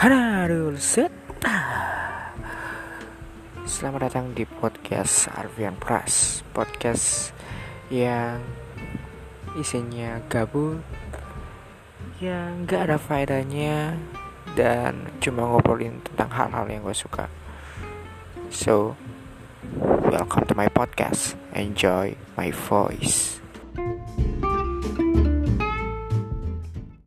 Halo, set. Selamat datang di podcast Arvian Pras. Podcast yang isinya gabut Yang gak ada faedahnya Dan cuma ngobrolin tentang hal-hal yang gue suka. So, welcome to my podcast. Enjoy my voice.